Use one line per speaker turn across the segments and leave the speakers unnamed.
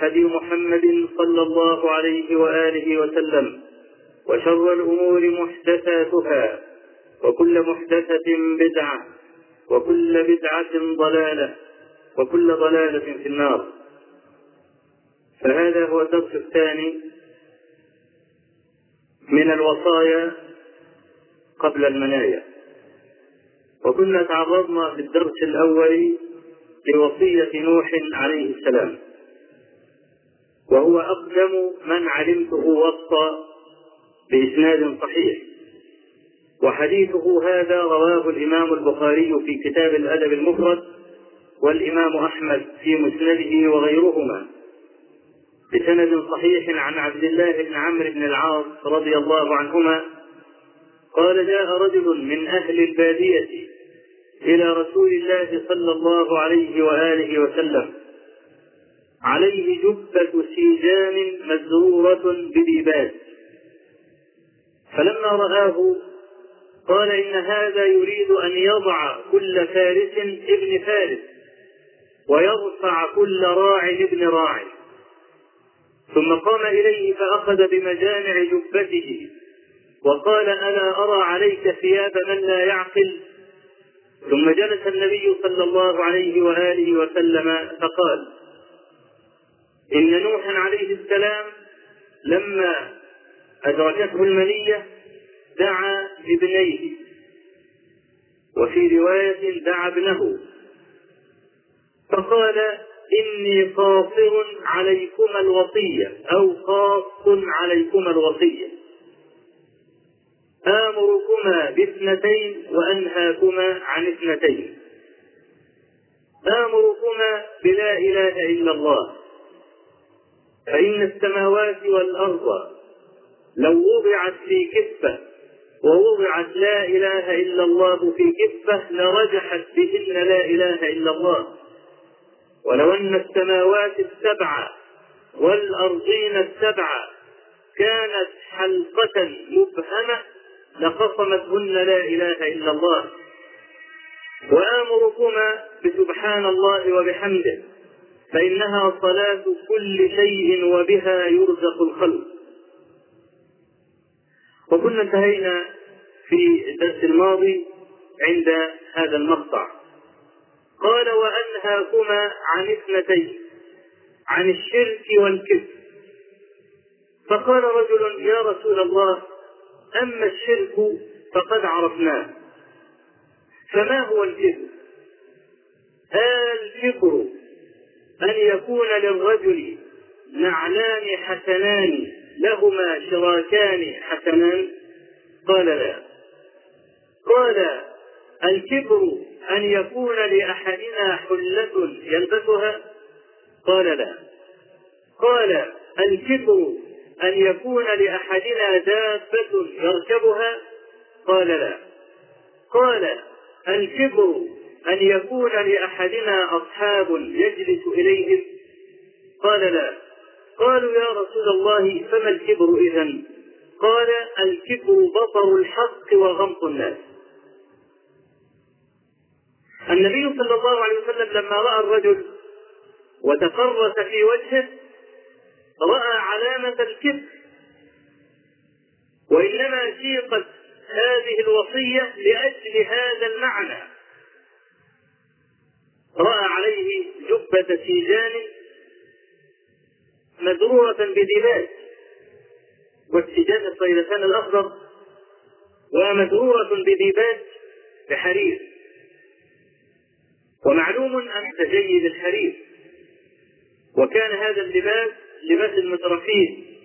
هدي محمد صلى الله عليه وآله وسلم وشر الأمور محدثاتها وكل محدثة بدعة وكل بدعة ضلالة وكل ضلالة في النار. فهذا هو الدرس الثاني من الوصايا قبل المنايا. وكنا تعرضنا في الدرس الأول لوصية نوح عليه السلام. وهو أقدم من علمته وصى بإسناد صحيح. وحديثه هذا رواه الإمام البخاري في كتاب الأدب المفرد والإمام أحمد في مسنده وغيرهما. بسند صحيح عن عبد الله بن عمرو بن العاص رضي الله عنهما قال جاء رجل من أهل البادية إلى رسول الله صلى الله عليه وآله وسلم عليه جبة سيجان مزرورة بديباج فلما رآه قال إن هذا يريد أن يضع كل فارس ابن فارس ويرفع كل راع ابن راع. ثم قام إليه فأخذ بمجامع جبته وقال ألا أرى عليك ثياب من لا يعقل؟ ثم جلس النبي صلى الله عليه وآله وسلم فقال إن نوحا عليه السلام لما أدركته المنية دعا ابنيه وفي رواية دعا ابنه. فقال إني قاصر عليكما الوصية أو خاص عليكما الوصية. آمركما باثنتين وأنهاكما عن اثنتين. آمركما بلا إله إلا الله. فإن السماوات والأرض لو وضعت في كفة ووضعت لا إله إلا الله في كفة لرجحت بهن لا إله إلا الله. ولو أن السماوات السبع والأرضين السبع كانت حلقة مبهمة لقصمتهن لا إله إلا الله. وآمركما بسبحان الله وبحمده. فإنها صلاة كل شيء وبها يرزق الخلق. وكنا انتهينا في الدرس الماضي عند هذا المقطع. قال وأنهاكما عن اثنتين عن الشرك والكذب. فقال رجل يا رسول الله أما الشرك فقد عرفناه. فما هو الكذب؟ الكبر أن يكون للرجل نعلان حسنان لهما شراكان حسنان؟ قال لا. قال الكبر أن يكون لأحدنا حلة يلبسها قال لا. قال الكبر أن يكون لأحدنا دابة يركبها؟ قال لا. قال الكبر أن يكون لأحدنا أصحاب يجلس إليهم؟ قال لا. قالوا يا رسول الله فما الكبر إذا قال الكبر بطر الحق وغمط الناس. النبي صلى الله عليه وسلم لما رأى الرجل وتفرس في وجهه رأى علامة الكبر. وإنما سيقت هذه الوصية لأجل هذا المعنى. رأى عليه جبة سيجان مزروره بدباج والسجاد الصيدتان الأخضر ومزروره بديباج بحرير. ومعلوم أن جيد الحرير. وكان هذا اللباس لباس المترفين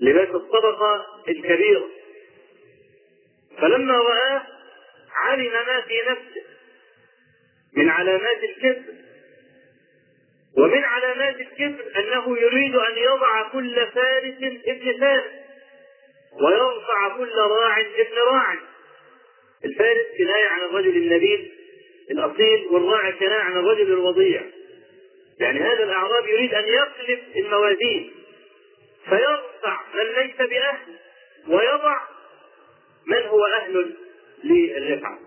لباس الطبقة الكبيرة. فلما رآه علم ما في نفسه. من علامات الكبر ومن علامات الكبر أنه يريد أن يضع كل فارس ابن فارس ويرفع كل راع ابن راع. الفارس كناية عن الرجل النبيل الأصيل والراعي كناية عن الرجل الوضيع. يعني هذا الأعراب يريد أن يقلب الموازين. فيرفع من ليس بأهل ويضع من هو أهل للرفعة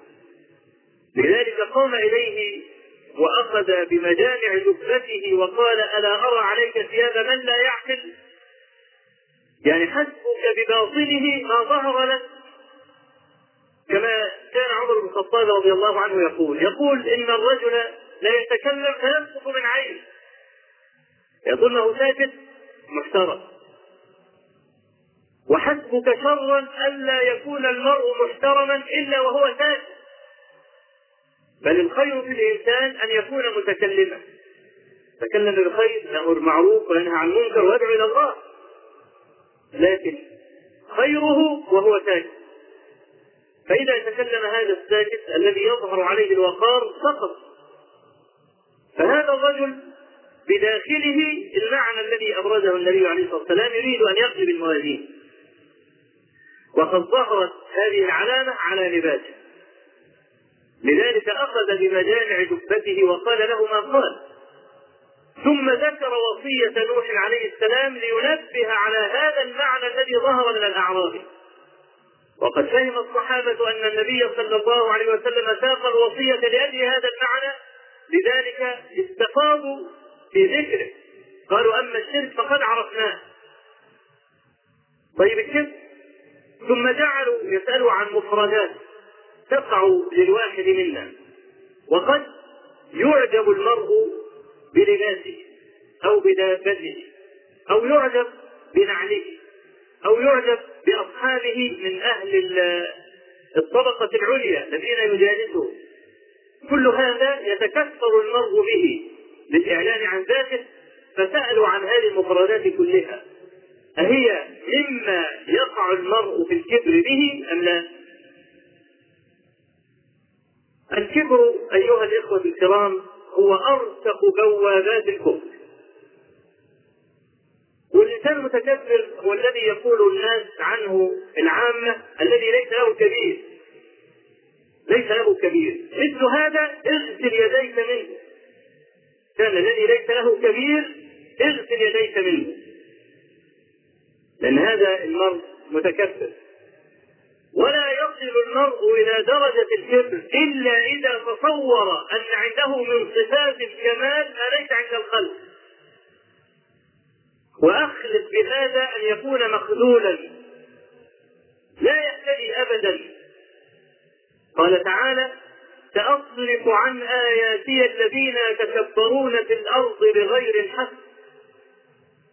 لذلك قام إليه وأخذ بمجامع جبته وقال ألا أرى عليك ثياب من لا يعقل؟ يعني حسبك بباطنه ما ظهر لك. كما كان عمر بن الخطاب رضي الله عنه يقول يقول إن الرجل لا يتكلم فيسقط من عينه يظنه ساكت محترم. وحسبك شرا الا يكون المرء محترما إلا وهو ساكت. بل الخير في الإنسان أن يكون متكلما. تكلم بالخير يامر معروف وينهى عن منكر ويدعو إلى الله. لكن خيره وهو ساكت فإذا تكلم هذا الساكت الذي يظهر عليه الوقار سقط. فهذا الرجل بداخله المعنى الذي أبرزه النبي عليه الصلاة والسلام يريد أن يقلب الموازين وقد ظهرت هذه العلامة على لباسه. لذلك أخذ بمجامع جبته وقال له ما قال. ثم ذكر وصية نوح عليه السلام لينبه على هذا المعنى الذي ظهر من الأعراب وقد فهم الصحابة أن النبي صلى الله عليه وسلم ساق الوصية لأجل هذا المعنى لذلك استفاضوا في ذكره. قالوا أما الشرك فقد عرفناه. طيب الشرك؟ ثم جعلوا يسألوا عن مفردات تقع للواحد منا. وقد يعجب المرء بلباسه أو بدابته أو يعجب بنعله أو يعجب بأصحابه من أهل الطبقة العليا الذين يجالسه كل هذا يتكثر المرء به للإعلان عن ذاته فسألوا عن هذه المفردات كلها. أهي مما يقع المرء في الكبر به أم لا؟ الكبر أيها الإخوة الكرام هو أرسخ بوابات الكفر. والإنسان المتكبر هو الذي يقول الناس عنه العامة الذي ليس له كبير. ليس له كبير. مثل هذا اغسل يديك منه. كان الذي ليس له كبير اغسل يديك منه. لأن هذا المرء متكبر. ولا يصل المرء إلى درجة الكبر إلا إذا تصور أن عنده من صفات الكمال ما ليس عند الخلق. وأخلف بهذا أن يكون مخذولا. لا يهتدي أبدا. قال تعالى سأصرف عن آياتي الذين يتكبرون في الأرض بغير الحق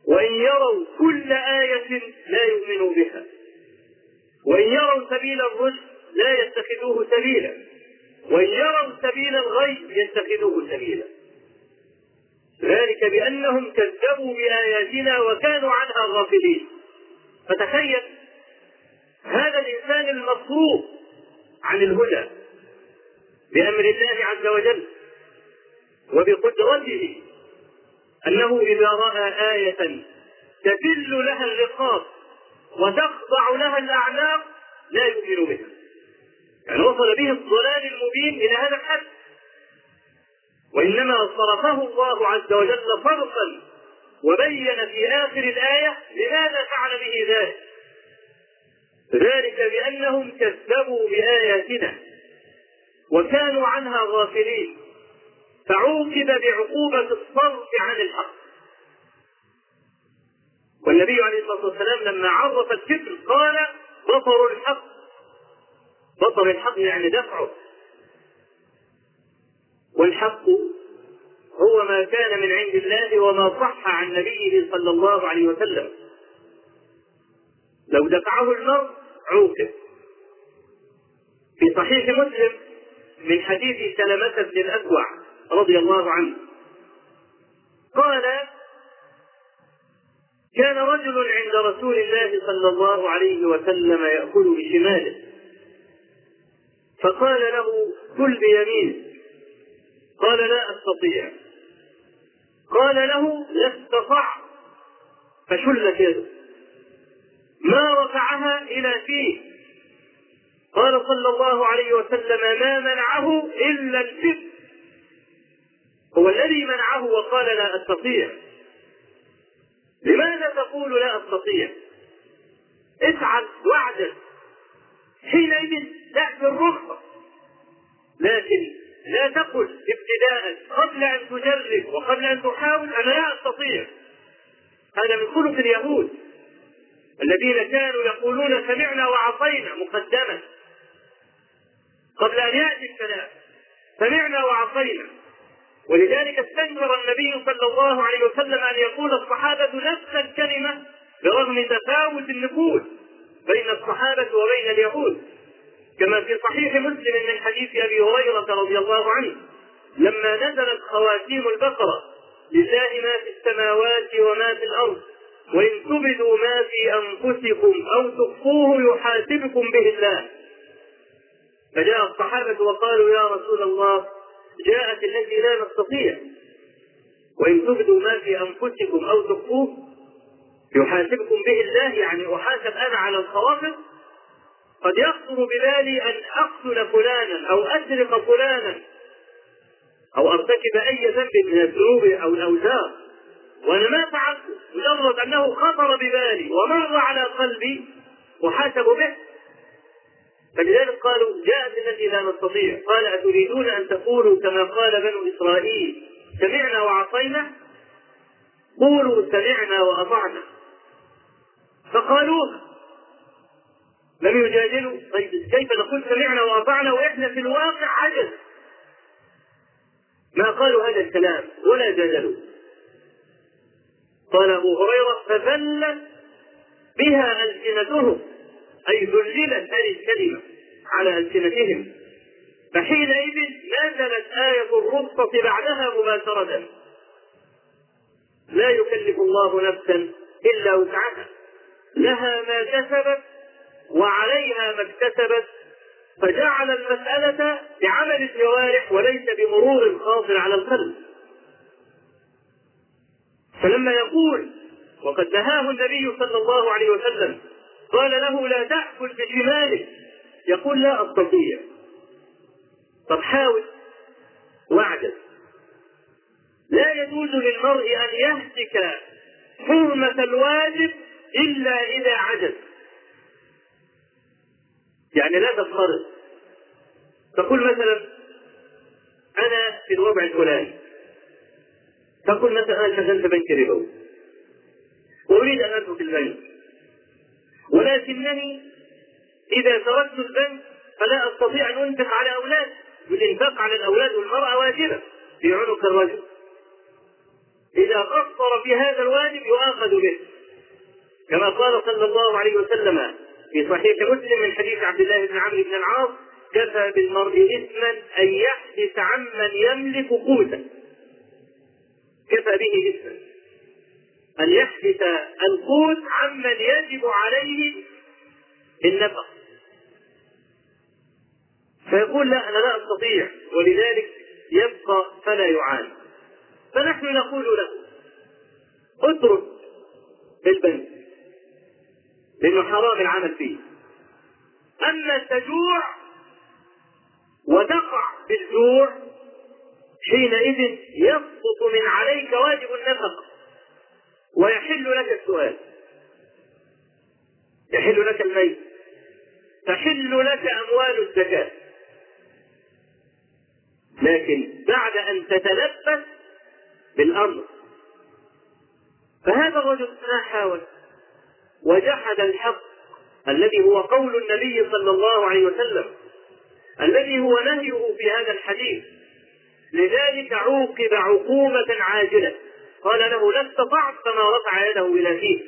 وإن يروا كل آية لا يؤمنوا بها. وإن يروا سبيل الرشد لا يتخذوه سبيلا. وإن يروا سبيل الغي يتخذوه سبيلا. ذلك بأنهم كذبوا بآياتنا وكانوا عنها غافلين. فتخيل هذا الإنسان المصروف عن الهدى بأمر الله عز وجل وبقدرته أنه إذا رأى آية تذل لها الرقاب وتخضع لها الأعناق لا يؤمن بها. يعني وصل به الضلال المبين إلى هذا الحد. وإنما صرفه الله عز وجل فرقا وبين في آخر الآية لماذا فعل به ذلك؟ ذلك بأنهم كذبوا بآياتنا وكانوا عنها غافلين. فعوقب بعقوبة الصرف عن الحق. والنبي عليه الصلاة والسلام لما عرف الكفر قال بطر الحق. بطر الحق يعني دفعه. والحق هو ما كان من عند الله وما صح عن نبيه صلى الله عليه وسلم. لو دفعه المرء عوقب. في صحيح مسلم من حديث سلمة بن الأكوع رضي الله عنه قال كان رجل عند رسول الله صلى الله عليه وسلم يأكل بشماله. فقال له كل بيمينه قال لا أستطيع. قال له لا استطعت فشلت يده ما رفعها إلى فيه. قال صلى الله عليه وسلم ما منعه إلا الفقه. هو الذي منعه وقال لا أستطيع. لماذا تقول لا أستطيع؟ افعل وعدا. حينئذ تأتي الرخصة. لكن لا تقل ابتداء قبل أن تجرب وقبل أن تحاول أنا لا أستطيع. هذا من خلق اليهود. الذين كانوا يقولون سمعنا وعصينا مقدما. قبل أن يأتي الكلام سمعنا وعصينا. ولذلك استنكر النبي صلى الله عليه وسلم أن يقول الصحابة نفس الكلمة برغم تفاوت النفوذ بين الصحابة وبين اليهود. كما في صحيح مسلم من حديث أبي هريرة رضي الله عنه لما نزلت خواتيم البقرة لله ما في السماوات وما في الأرض وإن تبدوا ما في أنفسكم أو تخفوه يحاسبكم به الله. فجاء الصحابة وقالوا يا رسول الله جاءت التي لا نستطيع. وإن تبدوا ما في أنفسكم أو تخفوه يحاسبكم به الله يعني أحاسب أنا على الخواطر قد يخطر ببالي أن أقتل فلانا أو أسرق فلانا أو أرتكب أي ذنب من الذنوب أو الأوزار. وأنا ما فعلت مجرد أنه خطر ببالي ومر على قلبي أحاسب به. فلذلك قالوا جاءت التي لا نستطيع. قال أتريدون أن تقولوا كما قال بنو إسرائيل سمعنا وعصينا؟ قولوا سمعنا وأطعنا. فقالوها لم يجادلوا. طيب كيف نقول سمعنا وأطعنا وإحنا في الواقع عجز؟ ما قالوا هذا الكلام ولا جادلوا. قال أبو هريرة فذلت بها ألسنتهم. أي ذللت هذه الكلمة على ألسنتهم. فحينئذ نزلت آية الرخصة بعدها مباشرة. لا يكلف الله نفسا إلا وسعها. لها ما كسبت وعليها ما اكتسبت. فجعل المسألة بعمل الجوارح وليس بمرور خاطر على القلب. فلما يقول وقد نهاه النبي صلى الله عليه وسلم قال له لا تأكل بشمالك يقول لا أستطيع. طب حاول. واعجز لا يجوز للمرء أن يهتك حرمة الواجب إلا إذا عجز. يعني لا تفترض تقول مثلا أنا في الوضع الفلاني. تقول مثلا أنا شغلت بنك ربوي وأريد أن أترك البنك. ولكنني إذا تركت البنك فلا أستطيع أن أنفق على أولادي والإنفاق على الأولاد والمرأة واجبة في عنق الرجل. إذا قصر في هذا الواجب يؤاخذ به. كما قال صلى الله عليه وسلم في صحيح مسلم من حديث عبد الله بن عمرو بن العاص كفى بالمرء إثما أن يحدث عمن يملك قوتا كفى به إثما. أن يحدث القوت عمن يجب عليه النفق فيقول لا أنا لا أستطيع ولذلك يبقى فلا يعاني فنحن نقول له اترك البنك لأنه حرام العمل فيه. أما تجوع وتقع بالجوع حينئذ يسقط من عليك واجب النفقة ويحل لك السؤال. يحل لك الميت. تحل لك أموال الزكاة. لكن بعد أن تتلبس بالأمر. فهذا الرجل ما حاول. وجحد الحق الذي هو قول النبي صلى الله عليه وسلم. الذي هو نهيه في هذا الحديث. لذلك عوقب عقوبة عاجلة. قال له لا استطعت فما رفع يده إلى فيه.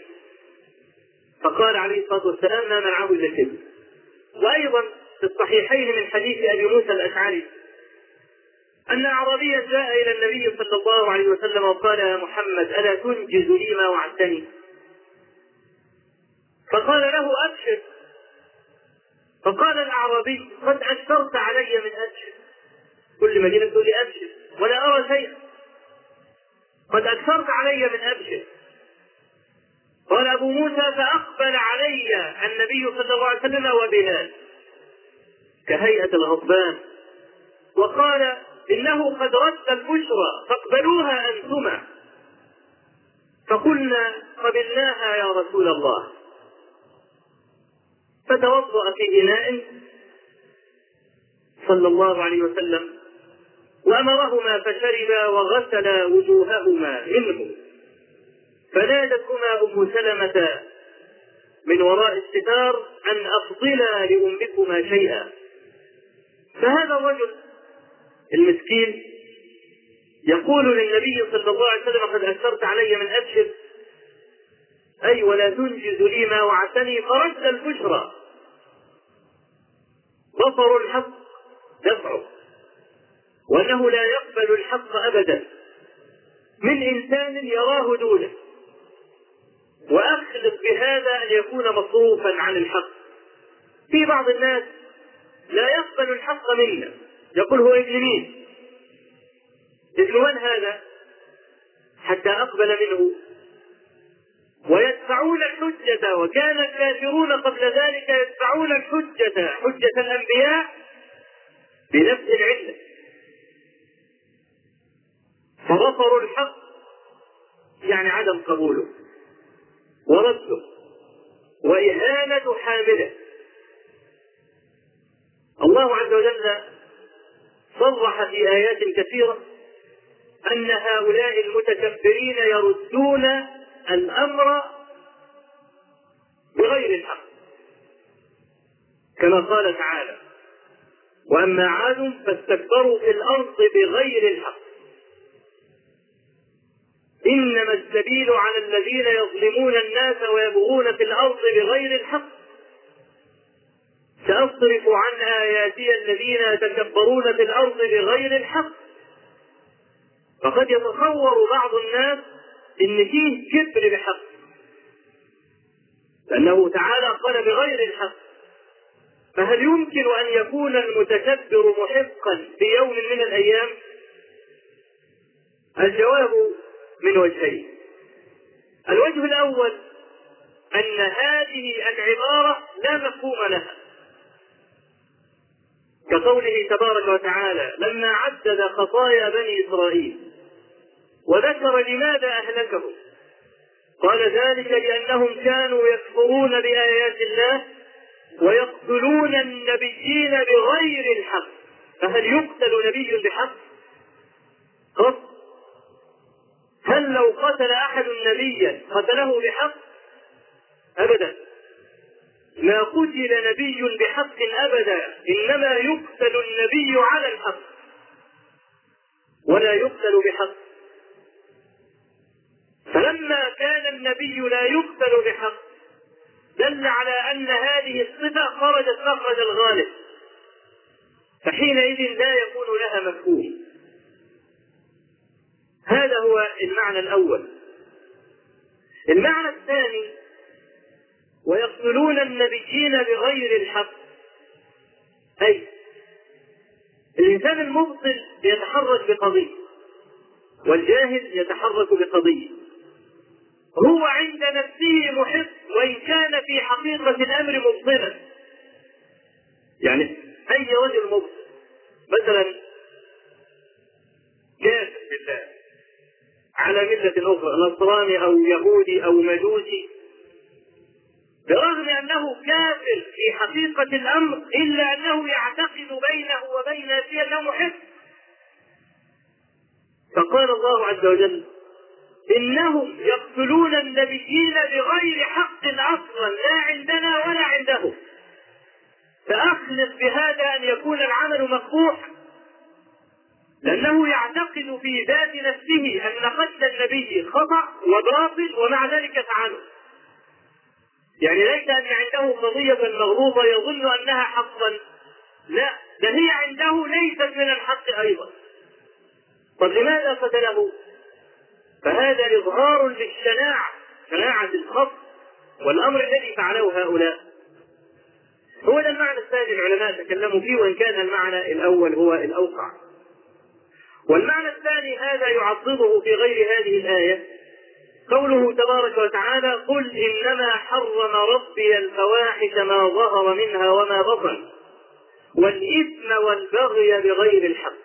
فقال عليه الصلاة والسلام ما منعه إلا الكذب وأيضا في الصحيحين من حديث أبي موسى الأشعري أن أعرابيا جاء إلى النبي صلى الله عليه وسلم وقال يا محمد ألا تنجز لي ما وعدتني؟ فقال له أبشر. فقال الأعرابي قد أكثرت علي من أبشر كل مدينة تقول لي أبشر ولا أرى شيئا. قد أكثرت علي من أبشر. قال أبو موسى فأقبل علي النبي صلى الله عليه وسلم وبلال كهيئة الغضبان. وقال إنه قد رد البشرى فاقبلوها أنتما. فقلنا قبلناها يا رسول الله. فتوضأ في إناء. صلى الله عليه وسلم وأمرهما فشربا وغسلا وجوههما منه. فنادتهما أم سلمة من وراء الستار أن أفضلا لأمكما شيئا. فهذا الرجل المسكين يقول للنبي صلى الله عليه وسلم قد أكثرت علي من أبشر. أي ولا تنجز لي ما وعدتني فرد البشرى. بصر الحق وأنه لا يقبل الحق أبدا. من إنسان يراه دونه. وأخلط بهذا أن يكون مصروفا عن الحق. في بعض الناس لا يقبل الحق منا. يقول هو ابن مين؟ ابن من هذا؟ حتى أقبل منه. ويدفعون الحجة وكان الكافرون قبل ذلك يدفعون الحجة حجة الأنبياء بنفس العلة. فرفضوا الحق يعني عدم قبوله ورده وإهانة حامله. الله عز وجل صرح في آيات كثيرة أن هؤلاء المتكبرين يردون الأمر بغير الحق كما قال تعالى وأما عاد فاستكبروا في الأرض بغير الحق. إنما السبيل على الذين يظلمون الناس ويبغون في الأرض بغير الحق. سأصرف عن آياتي الذين يتكبرون في الأرض بغير الحق. فقد يتصور بعض الناس إن فيه كبر بحق لأنه تعالى قال بغير الحق. فهل يمكن أن يكون المتكبر محقا في يوم من الأيام؟ الجواب من وجهين. الوجه الأول أن هذه العبارة لا مفهوم لها. كقوله تبارك وتعالى لما عدد خطايا بني إسرائيل وذكر لماذا أهلكهم؟ قال ذلك لأنهم كانوا يكفرون بآيات الله ويقتلون النبيين بغير الحق. فهل يقتل نبي بحق؟ قط هل لو قتل أحد نبيا قتله بحق؟ أبدا. ما قتل نبي بحق أبدا. إنما يقتل النبي على الحق. ولا يقتل بحق. فلما كان النبي لا يقتل بحق دل على أن هذه الصفة خرجت مخرج الغالب. فحينئذ لا يكون لها مفهوم. هذا هو المعنى الأول. المعنى الثاني ويقتلون النبيين بغير الحق. أي الإنسان المبطل يتحرك بقضية والجاهل يتحرك بقضية. هو عند نفسه محق وإن كان في حقيقة الأمر مبطلا. يعني أي رجل مبطل؟ مثلا كافر بالله. على ملة أخرى نصراني أو يهودي أو مجوسي. برغم أنه كافر في حقيقة الأمر إلا أنه يعتقد بينه وبين نفسه أنه محب. فقال الله عز وجل إنهم يقتلون النبيين بغير حق أصلا لا عندنا ولا عندهم. فأخلص بهذا أن يكون العمل مقبوح لأنه يعتقد في ذات نفسه أن قتل النبي خطأ وباطل ومع ذلك فعله. يعني ليس أن عنده قضية مغلوطة يظن أنها حقا. لا ده هي عنده ليست من الحق أيضا. طب لماذا قتله؟ فهذا إظهار للشناعة شناعة الخط والأمر الذي فعله هؤلاء. هو ده المعنى الثاني العلماء تكلموا فيه وإن كان المعنى الأول هو الأوقع. والمعنى الثاني هذا يعضده في غير هذه الآية. قوله تبارك وتعالى قل إنما حرم ربي الفواحش ما ظهر منها وما بطن والإثم والبغي بغير الحق.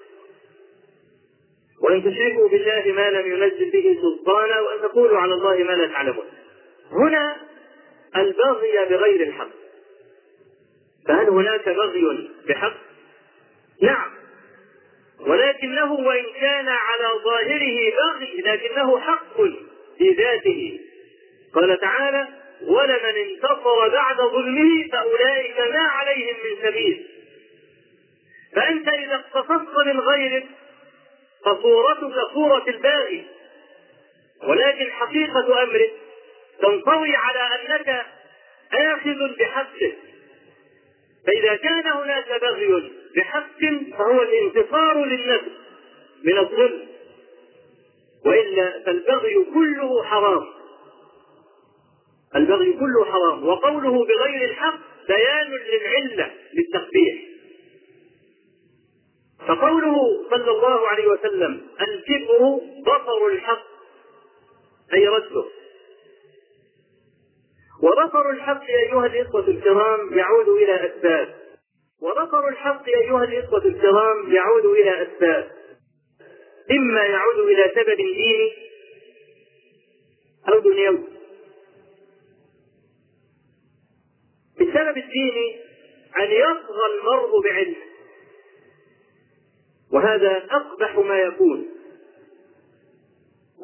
وأن تشركوا بالله ما لم ينزل به سلطانا وأن تقولوا على الله ما لا تعلمون. هنا البغي بغير الحق. فهل هناك بغي بحق؟ نعم. ولكنه وإن كان على ظاهره بغي لكنه حق في ذاته. قال تعالى ولمن انتصر بعد ظلمه فأولئك ما عليهم من سبيل. فأنت إذا اقتصصت من غيرك فصورتك صورة الباغي. ولكن حقيقة أمرك تنطوي على أنك آخذ بحقه فإذا كان هناك بغي بحق فهو الانتصار للنفس من الظلم. وإلا فالبغي كله حرام. البغي كله حرام. وقوله بغير الحق بيان للعلة للتقبيح. فقوله صلى الله عليه وسلم الكبر بطر الحق أي رده. وبطر الحق أيها الإخوة الكرام يعود إلى أسباب. وبطر الحق أيها الإخوة الكرام يعود إلى أسباب. إما يعود إلى سبب ديني أو دنيوي. السبب الديني أن يطغى المرء بعلم. وهذا أقبح ما يكون.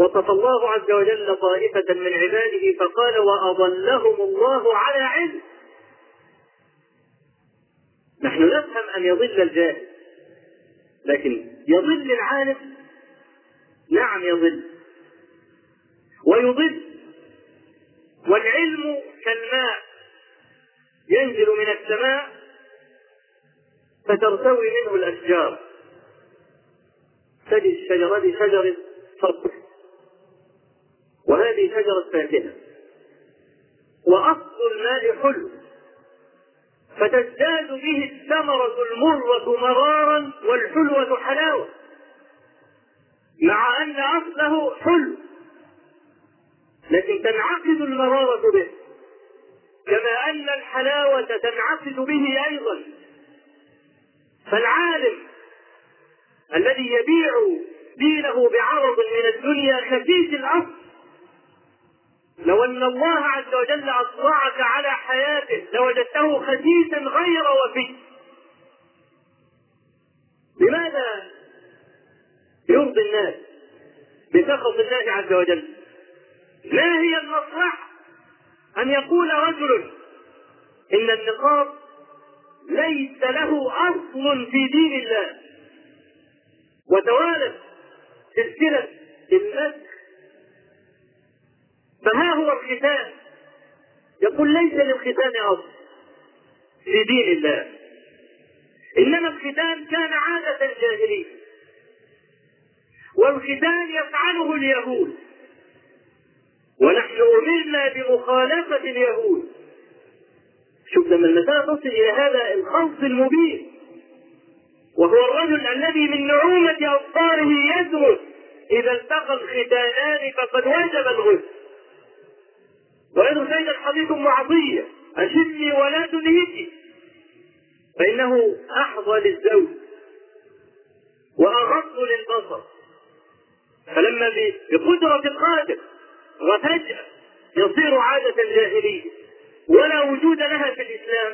وصف الله عز وجل طائفة من عباده فقال وأضلهم الله على علم. نحن نفهم أن يضل الجاهل لكن يضل العالم؟ نعم يضل. ويضل. والعلم كالماء ينزل من السماء فترتوي منه الأشجار. تجد الشجرة شجرة صبر وهذه شجرة فاكهة وأصل الماء حلو. فتزداد به الثمرة المرة مرارا والحلوة حلاوة. مع أن أصله حلو. لكن تنعقد المرارة به. كما أن الحلاوة تنعقد به أيضا. فالعالم الذي يبيع دينه بعرض من الدنيا خفيف الأصل لو أن الله عز وجل أطلعك على حياته لوجدته خسيسا غير وفي. لماذا يرضي الناس بسخط الله عز وجل؟ ما هي المصلحة أن يقول رجل إن النقاب ليس له أصل في دين الله. وتوالت سلسلة المسخ فها هو الختان؟ يقول ليس للختان أصل في دين الله. إنما الختان كان عادة الجاهلية. والختان يفعله اليهود. ونحن أمرنا بمخالفة اليهود. شوف لما المسألة تصل إلى هذا الخلط المبين. وهو الرجل الذي من نعومة أبصاره يدرس إذا التقى الختانان فقد وجب الغسل. ويدرس أيضا حديث معطية أشدني ولا تنهكي فإنه أحظى للزوج وأغض للبصر. فلما بقدرة القادر وفجأة يصير عادة الجاهلية ولا وجود لها في الإسلام.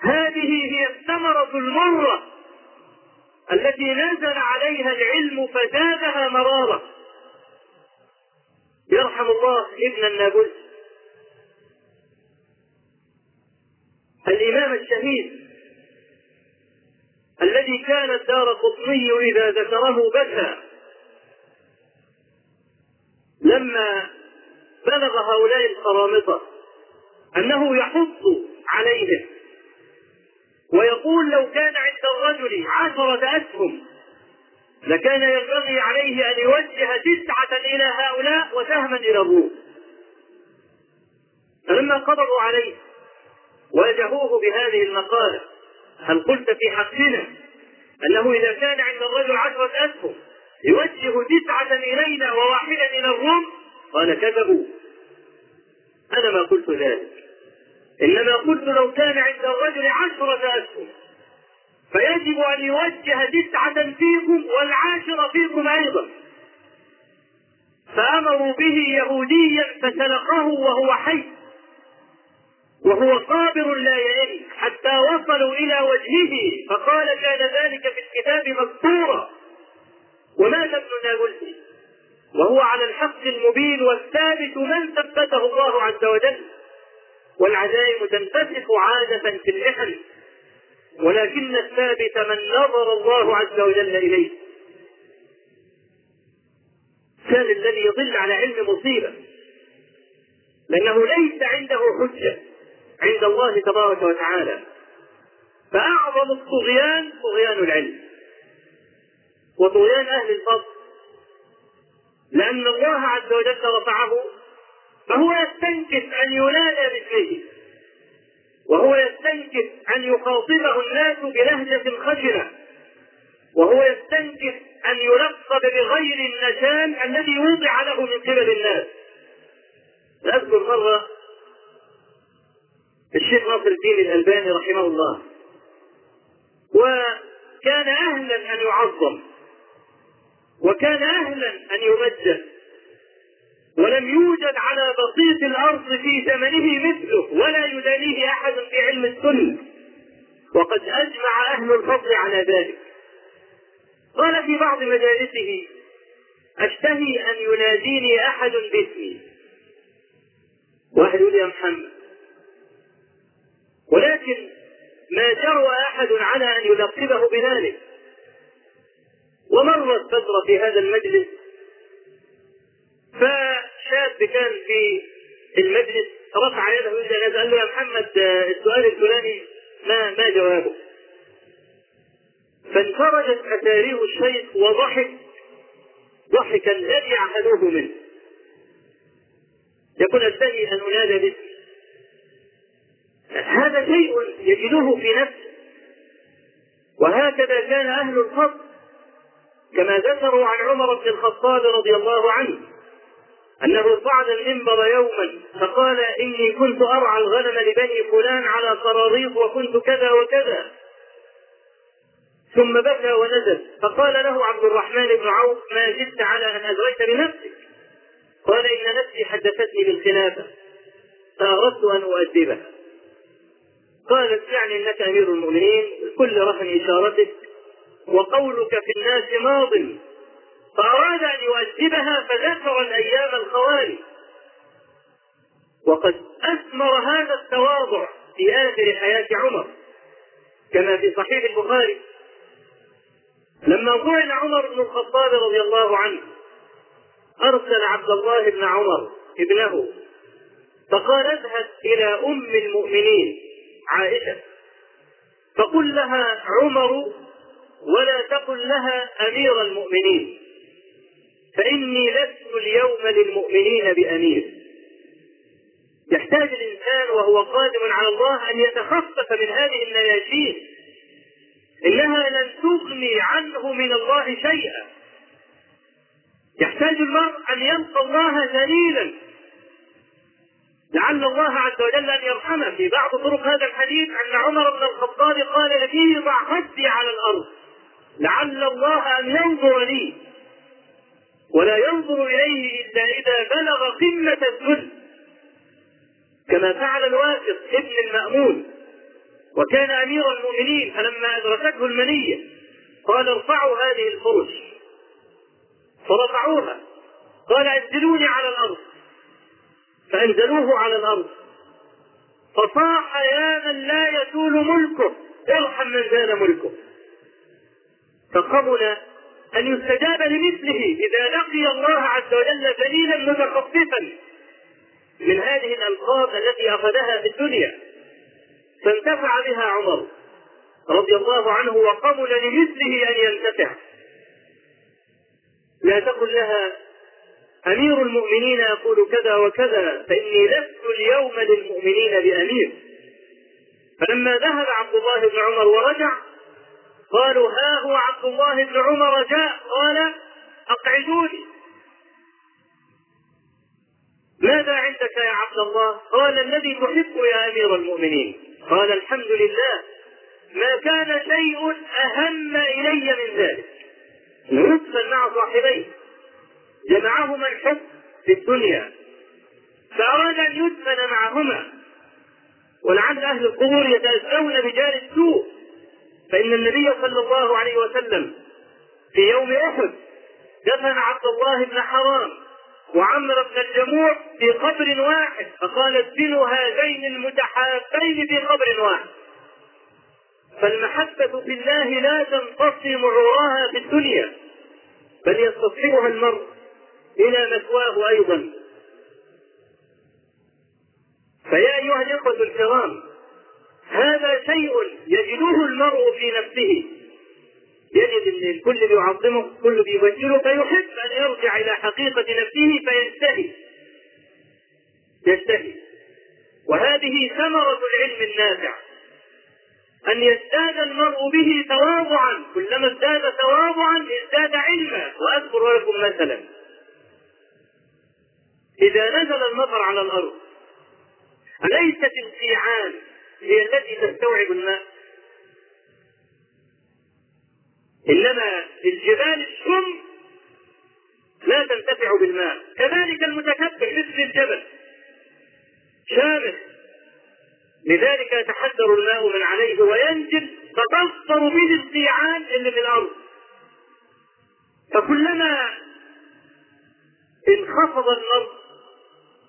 هذه هي الثمرة المرة التي نزل عليها العلم فزادها مرارة. يرحم الله ابن النابلس الإمام الشهيد الذي كان الدار قطني إذا ذكره بكى. لما بلغ هؤلاء القرامطة أنه يحض عليهم ويقول لو كان عند الرجل عشرة أسهم لكان ينبغي عليه أن يوجه تسعة إلى هؤلاء وسهما إلى الروم. فلما قبضوا عليه واجهوه بهذه المقالة هل قلت في حقنا أنه إذا كان عند الرجل عشرة أسهم يوجه تسعة إلينا وواحدا إلى الروم؟ قال كذبوا. أنا ما قلت ذلك. إنما قلت لو كان عند الرجل عشرة أسهم فيجب أن يوجه تسعة فيكم والعاشرة فيكم أيضا. فأمروا به يهوديا فسلقه وهو حي وهو قابر لا يئن حتى وصلوا إلى وجهه فقال كان ذلك في الكتاب مذكورا. ومات ابن نابلسي وهو على الحق المبين والثابت من ثبته الله عز وجل. والعزائم تنفتح عادة في اللحن ولكن الثابت من نظر الله عز وجل إليه. كان الذي يضل على علم مصيبة. لأنه ليس عنده حجة عند الله تبارك وتعالى. فأعظم الطغيان طغيان العلم. وطغيان أهل الفضل. لأن الله عز وجل رفعه فهو يستنكف أن ينادى باسمه وهو يستنكف أن يخاطبه الناس بلهجة خشنة. وهو يستنكف أن يلقب بغير النشان الذي وضع له من قبل الناس. أذكر مرة الشيخ ناصر الدين الألباني رحمه الله. وكان أهلا أن يعظم. وكان أهلا أن يمجد. ولم يوجد على بسيط الأرض في زمنه مثله ولا يدانيه أحد في علم السنة. وقد أجمع أهل الفضل على ذلك. قال في بعض مجالسه أشتهي أن يناديني أحد باسمي. يقول يا محمد. ولكن ما جرى أحد على أن يلقبه بذلك. ومرت فترة في هذا المجلس فشاب كان في المجلس رفع يده إلى قال له يا محمد السؤال الفلاني ما ما جوابه؟ فانفرجت أسارير الشيخ وضحك ضحكا لم يعهدوه منه. يقول أنتهي أن أنادى باسمي هذا شيء يجده في نفسه. وهكذا كان أهل الفضل كما ذكروا عن عمر بن الخطاب رضي الله عنه. أنه صعد المنبر يوما فقال إني كنت أرعى الغنم لبني فلان على قراريط وكنت كذا وكذا. ثم بكى ونزل فقال له عبد الرحمن بن عوف ما زدت على أن أدريت بنفسك؟ قال إن نفسي حدثتني بالخلافة فأردت أن أؤدبها قالت يعني إنك أمير المؤمنين كل رهن إشارتك وقولك في الناس ماض فأراد أن يؤدبها فذكر الأيام الخوالي وقد أثمر هذا التواضع في آخر حياة عمر. كما في صحيح البخاري. لما طعن عمر بن الخطاب رضي الله عنه أرسل عبد الله بن عمر ابنه فقال اذهب إلى أم المؤمنين عائشة. فقل لها عمر ولا تقل لها أمير المؤمنين. فإني لست اليوم للمؤمنين بأمير. يحتاج الإنسان وهو قادم على الله أن يتخفف من هذه النياشين. إنها لن تغني عنه من الله شيئا. يحتاج المرء أن يلقى الله ذليلا لعل الله عز وجل أن يرحمه. في بعض طرق هذا الحديث أن عمر بن الخطاب قال لابيه ضع خدي على الأرض. لعل الله أن ينظر لي. ولا ينظر إليه إلا إذا بلغ قمة الذل كما فعل الواثق ابن المأمون وكان أمير المؤمنين فلما أدركته المنية قال ارفعوا هذه الفرش. فرفعوها. قال انزلوني على الأرض. فأنزلوه على الأرض. فصاح يا من لا يزول ملكه ارحم من زال ملكه. فقبل أن يستجاب لمثله إذا لقي الله عز وجل ذليلا متخففا من هذه الألقاب التي أخذها في الدنيا. فانتفع بها عمر رضي الله عنه وقبل لمثله أن ينتفع. لا تقل لها أمير المؤمنين يقول كذا وكذا فإني لست اليوم للمؤمنين بأمير. فلما ذهب عبد الله بن عمر ورجع قالوا ها هو عبد الله بن عمر جاء. قال أقعدوني. ماذا عندك يا عبد الله؟ قال الذي تحب يا أمير المؤمنين. قال الحمد لله. ما كان شيء أهم إلي من ذلك. يدفن مع صاحبيه. جمعهما الحب في الدنيا. فأراد أن يدفن معهما. ولعل أهل القبور يتأذون بجار السوء. فإن النبي صلى الله عليه وسلم في يوم أحد دفن عبد الله بن حرام وعمر بن الجموع في قبر واحد فقال ادفنوا هذين المتحابين في قبر واحد. فالمحبة في الله لا تنقسم عراها في الدنيا بل يستصحبها المرء إلى مثواه أيضا. فيا أيها الإخوة الكرام هذا شيء يجده المرء في نفسه. يجد إن الكل بيعظمه الكل بيوجهه فيحب أن يرجع إلى حقيقة نفسه فيشتهي. يشتهي. وهذه ثمرة العلم النافع. أن يزداد المرء به تواضعا. كلما ازداد تواضعا ازداد علما. وأذكر لكم مثلا. إذا نزل المطر على الأرض أليست القيعان هي التي تستوعب الماء. إنما الجبال الشم لا تنتفع بالماء. كذلك المتكبر مثل الجبل. شامخ. لذلك يتحدر الماء من عليه وينزل فتفطر به القيعان اللي في الأرض. فكلما انخفض الأرض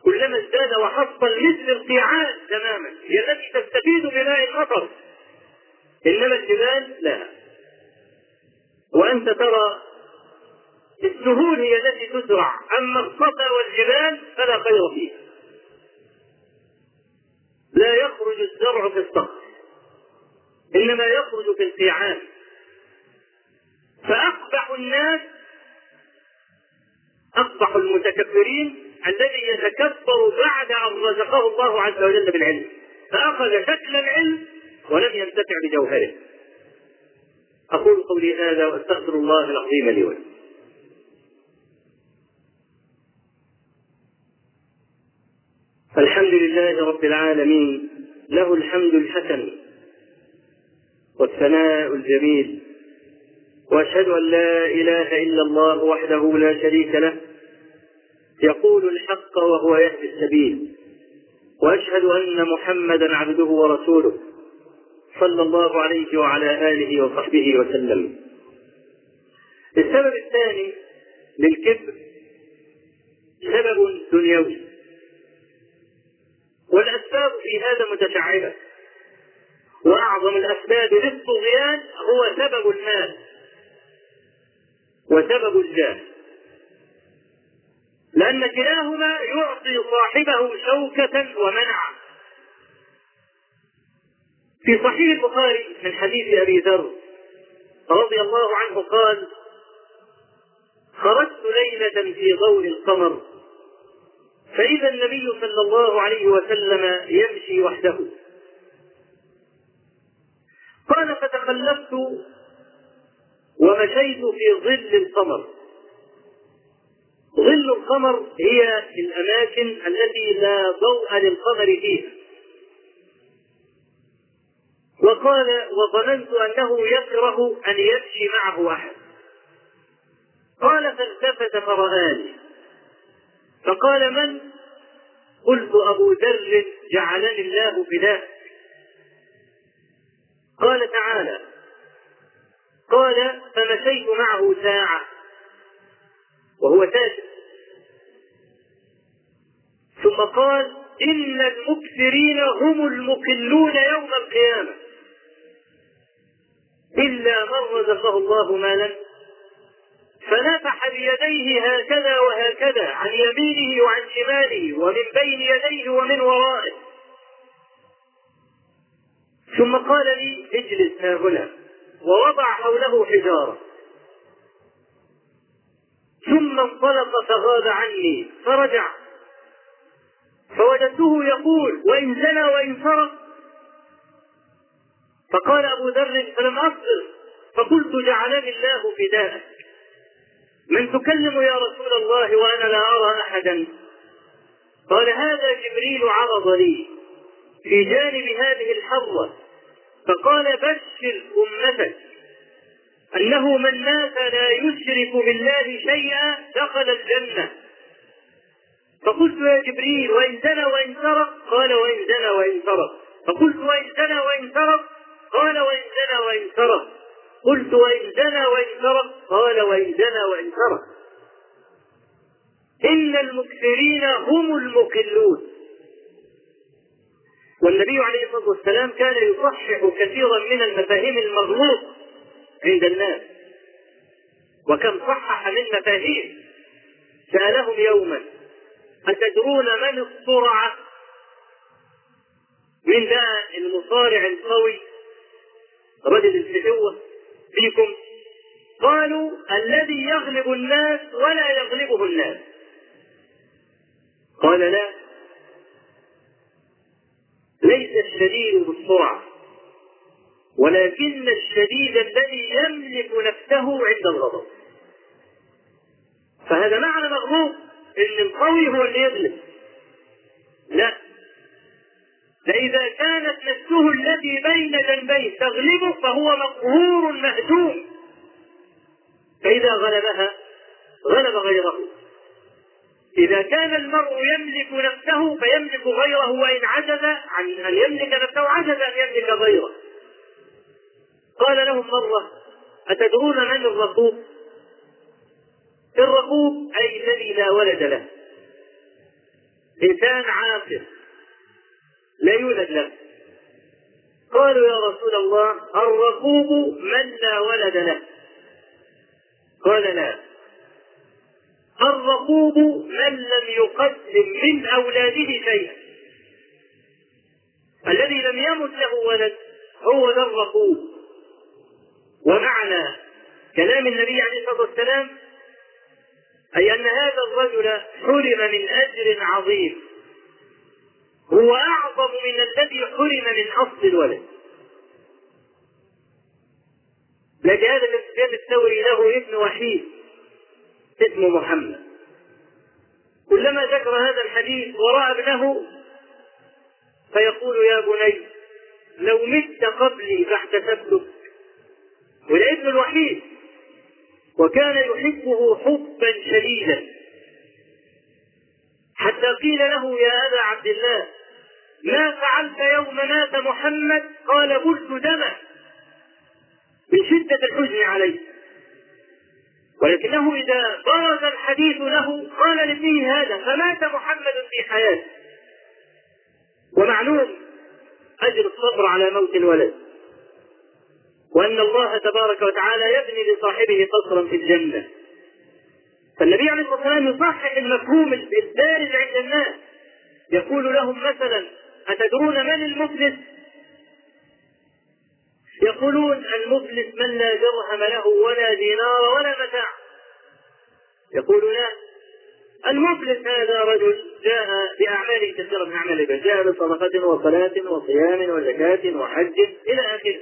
كلما ازداد وحصل مثل القيعان تماما. هي التي تستفيد بماء المطر إنما الجبال لا. وأنت ترى السهول هي التي تزرع. أما الصفا والجبال فلا خير فيها. لا يخرج الزرع في الصخر. إنما يخرج في القيعان فأقبح الناس أقبح المتكبرين الذي يتكبر بعد أن رزقه الله عز وجل بالعلم. فأخذ شكل العلم ولم ينتفع بجوهره. أقول قولي هذا وأستغفر الله العظيم لي ولكم. الحمد لله رب العالمين. له الحمد الحسن والثناء الجميل. وأشهد أن لا إله إلا الله وحده لا شريك له. يقول الحق وهو يهدي السبيل. وأشهد أن محمدا عبده ورسوله صلى الله عليه وعلى آله وصحبه وسلم. السبب الثاني للكبر سبب دنيوي. والأسباب في هذا متشعبة. وأعظم الأسباب للطغيان هو سبب المال وسبب الجاه. لأن كلاهما يعطي صاحبه شوكة ومنعا. في صحيح البخاري من حديث أبي ذر رضي الله عنه قال خرجت ليلة في ضوء القمر فإذا النبي صلى الله عليه وسلم يمشي وحده. قال فتخلفت ومشيت في ظل القمر. ظل القمر هي الأماكن التي لا ضوء للقمر فيها. وقال وظننت أنه يكره أن يمشي معه أحد. قال فالتفت فرآني. فقال من؟ قلت أبو ذر جعلني الله فداك قال تعالى. قال فمشيت معه ساعة. وهو ساكت ثم قال إن المكثرين هم المقلون يوم القيامة. إلا من رزقه الله مالا فنفح بيديه هكذا وهكذا عن يمينه وعن شماله ومن بين يديه ومن ورائه. ثم قال لي اجلس ها هنا ووضع حوله حجارة. ثم انطلق فغاب عني فرجع فوجدته يقول وإن زنى وإن سرق فقال أبو ذر فلم أصبر فقلت جعلني الله فداءك. من تكلم يا رسول الله وأنا لا أرى أحدا. قال هذا جبريل عرض لي في جانب هذه الحرة فقال بشر أمتك. أنه من مات لا يشرك بالله شيئا دخل الجنة. فقلت يا جبريل وإن زنى وإن سرق قال وإن زنى وإن سرق. فقلت وإن زنى وإن سرق قال وإن زنى وإن سرق. قلت وإن زنى وإن سرق قال وإن زنى وإن سرق. إن المكثرين هم المقلون والنبي عليه الصلاة والسلام كان يصحح كثيرا من المفاهيم المغلوط عند الناس. وكم صحح من مفاهيم سألهم يوما. أتدرون من الصرعة من ذا المصارع القوي رجل الفتوة فيكم. قالوا الذي يغلب الناس ولا يغلبه الناس. قال لا. ليس الشديد بالسرعة ولكن الشديد الذي يملك نفسه عند الغضب. فهذا معنى مغلوب. إن القوي هو اللي يغلب. لا. فإذا كانت نفسه التي بين جنبيه تغلبه فهو مقهور مهزوم فإذا غلبها غلب غيره. إذا كان المرء يملك نفسه فيملك غيره وإن عجز عن أن يملك نفسه عجز أن يملك غيره. قال لهم مرة أتدرون من الرقوب؟ الرقوب أي الذي لا ولد له. إنسان عاقل. لا يولد له. قالوا يا رسول الله الرقوب من لا ولد له. قال لا. الرقوب من لم يقدم من أولاده شيئا. الذي لم يمت له ولد هو ذا الرقوب. ومعنى كلام النبي عليه الصلاة والسلام أي أن هذا الرجل حرم من أجر عظيم. هو أعظم من الذي حرم من أصل الولد. لكن هذا السفيان الثوري له ابن وحيد اسمه محمد. كلما ذكر هذا الحديث ورأى ابنه فيقول يا بني لو مت قبلي فاحتسبتك. والابن الوحيد وكان يحبه حبا شديدا. حتى قيل له يا أبا عبد الله ما فعلت يوم مات محمد؟ قال قلت دما من شدة الحزن عليه. ولكنه إذا برز الحديث له قال لابنه هذا فمات محمد في حياته ومعلوم أجر الصبر على موت الولد. وأن الله تبارك وتعالى يبني لصاحبه قصرا في الجنة. فالنبي عليه الصلاة والسلام يصحح المفهوم الدارج عند الناس. يقول لهم مثلا أتدرون من المفلس؟ يقولون المفلس من لا درهم له ولا دينار ولا متاع. يقول لا. المفلس هذا رجل جاء بأعمال كثيرة من أعمال جاء بصدقة وصلاة وصيام وزكاة وحج إلى آخره.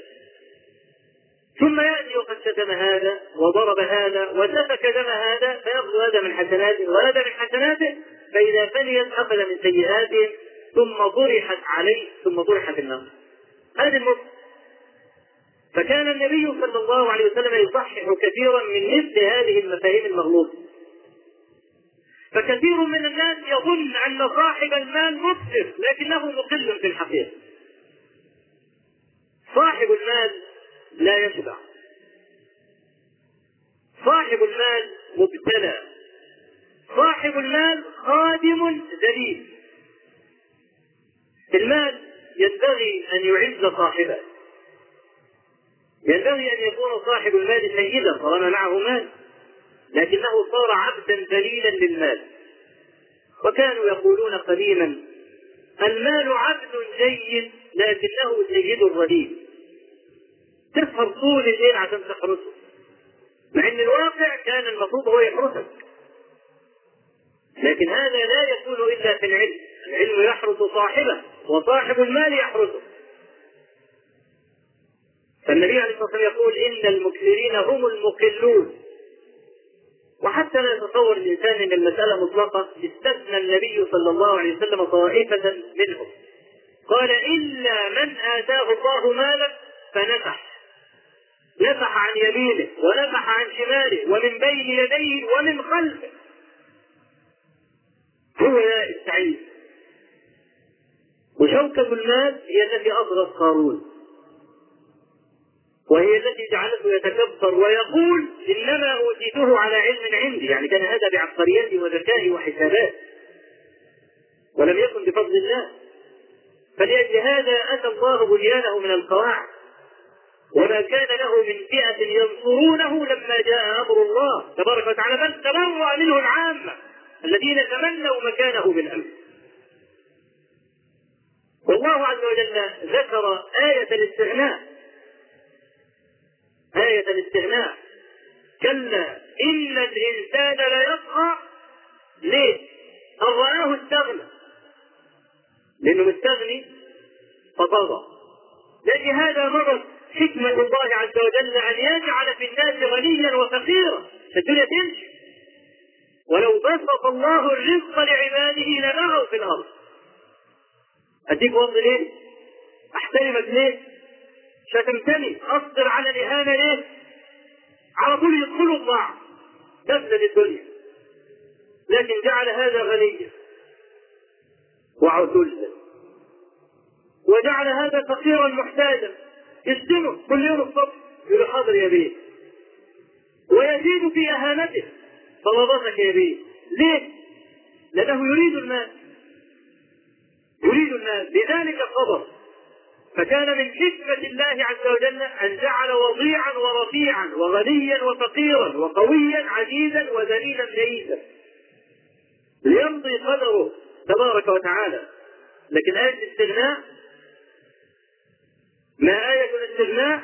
ثم يأتي وقد شتم هذا وضرب هذا وسفك دم هذا فيأخذ هذا من حسناته وهذا من حسناته فإذا فنيت أخذ من سيئاتهم ثم طرحت عليه ثم طرح في النار. هذه المفلس فكان النبي صلى الله عليه وسلم يصحح كثيرا من مثل هذه المفاهيم المغلوطة. فكثير من الناس يظن أن صاحب المال مبصر لكنه مقل في الحقيقة. صاحب المال لا يشبع صاحب المال مبتلى. صاحب المال خادم ذليل المال ينبغي أن يعز صاحبه. ينبغي أن يكون صاحب المال سيدا طالما معه مال. لكنه صار عبدا ذليلا للمال. وكانوا يقولون قديما المال عبد جيد لكنه سيد رديء تسهر طول الليل عشان تحرسه مع ان الواقع كان المفروض هو يحرسك لكن هذا لا يكون إلا في العلم. العلم يحرس صاحبه وصاحب المال يحرسه فالنبي عليه الصلاة والسلام يقول إن المكثرين هم المقلون. وحتى لا يتصور الإنسان إن المسألة مطلقة استثنى النبي صلى الله عليه وسلم طائفة منهم. قال إلا من آتاه الله مالا فنفح. نفح عن يمينه ونفح عن شماله ومن بين يديه ومن خلفه. هو السعيد وشوكة المال هي التي أضرت قارون. وهي التي جعلته يتكبر ويقول إنما أوتيته على علم عندي. يعني كان هذا بعبقريته وذكائه وحسابات ولم يكن بفضل الله. فلأجل هذا أتى الله بنيانه من القواعد. وما كان له من فئة ينصرونه لما جاء أمر الله. تبارك وتعالى بل تبرأ منه العامة الذين تمنوا مكانه بالأمس والله عز وجل ذكر آية الاستغناء. آية الاستغناء. كلا إن الإنسان ليطغى ليه؟ أن رآه استغنى؟ لأنه مستغني فطغى لأجل هذا مضت حكمة الله عز وجل أن يجعل في الناس غنيا وفقيرا. فالدنيا تمشي. ولو بسط الله الرزق لعباده لبغوا في الأرض. أديك وضع ليه؟ أحترمك ليه؟ شتمتني. أصبر على الإهانة ليه؟ على طول يدخلوا الضعف. تفسد الدنيا. لكن جعل هذا غنيا وعتلا وجعل هذا فقيرا محتاجا. يشتمه كل يوم الصبح يقول حاضر يا بيه. ويزيد في أهانته. طلباتك يا بيه. ليه؟ لأنه يريد المال. يريد المال. لذلك صبر فكان من حكمة الله عز وجل أن جعل وضيعا ورفيعا وغنيا وفقيرا وقويا عزيزا وذليلا لئيسا ليمضي قدره تبارك وتعالى. لكن آية الاستغناء ما آية الاستغناء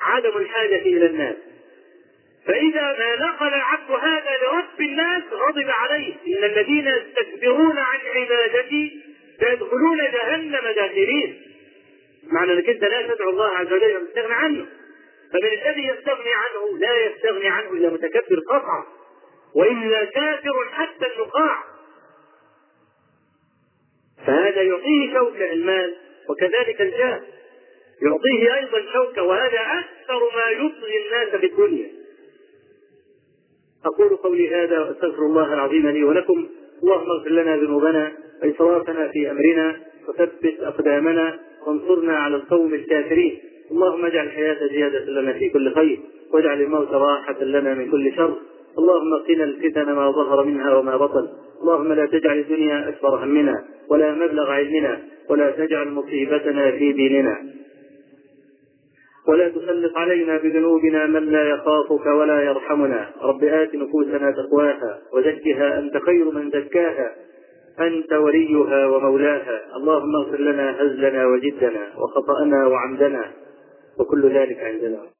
عدم الحاجة إلى الناس. فإذا ما نقل العبد هذا لرب الناس غضب عليه. إن الذين يستكبرون عن عبادتي سيدخلون جهنم داخلين. معنى أنك أنت لا تدعو الله عز وجل وتستغني عنه. فمن الذي يستغني عنه لا يستغني عنه إلا متكبر قطعا. وإلا كافر حتى النقاع فهذا يعطيه شوكة المال وكذلك الجاه. يعطيه أيضا شوكة وهذا أكثر ما يطغي الناس في الدنيا. أقول قولي هذا وأستغفر الله العظيم لي ولكم اللهم اغفر لنا ذنوبنا وإسرافنا في أمرنا وثبت أقدامنا وانصرنا على القوم الكافرين. اللهم اجعل الحياة زيادة لنا في كل خير واجعل الموت راحة لنا من كل شر. اللهم قنا الفتن ما ظهر منها وما بطن. اللهم لا تجعل الدنيا أكبر همنا ولا مبلغ علمنا ولا تجعل مصيبتنا في ديننا. ولا تسلط علينا بذنوبنا من لا يخافك ولا يرحمنا. رب آت نفوسنا تقواها وزكها أنت خير من زكاها. أنت وليها ومولاها. اللهم اغفر لنا هزلنا وجدنا وخطأنا وعمدنا. وكل ذلك عندنا